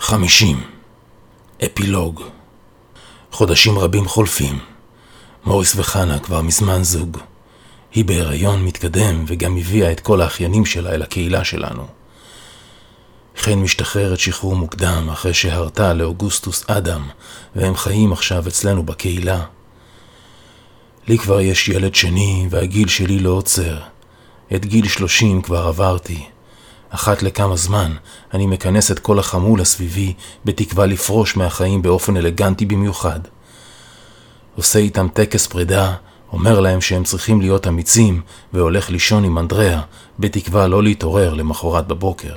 חמישים. אפילוג חודשים רבים חולפים. מוריס וחנה כבר מזמן זוג. היא בהיריון מתקדם וגם הביאה את כל האחיינים שלה אל הקהילה שלנו. חן משתחררת שחרור מוקדם אחרי שהרתה לאוגוסטוס אדם, והם חיים עכשיו אצלנו בקהילה. לי כבר יש ילד שני, והגיל שלי לא עוצר. את גיל שלושים כבר עברתי. אחת לכמה זמן אני מכנס את כל החמול הסביבי בתקווה לפרוש מהחיים באופן אלגנטי במיוחד. עושה איתם טקס פרידה, אומר להם שהם צריכים להיות אמיצים, והולך לישון עם אנדריאה, בתקווה לא להתעורר למחרת בבוקר.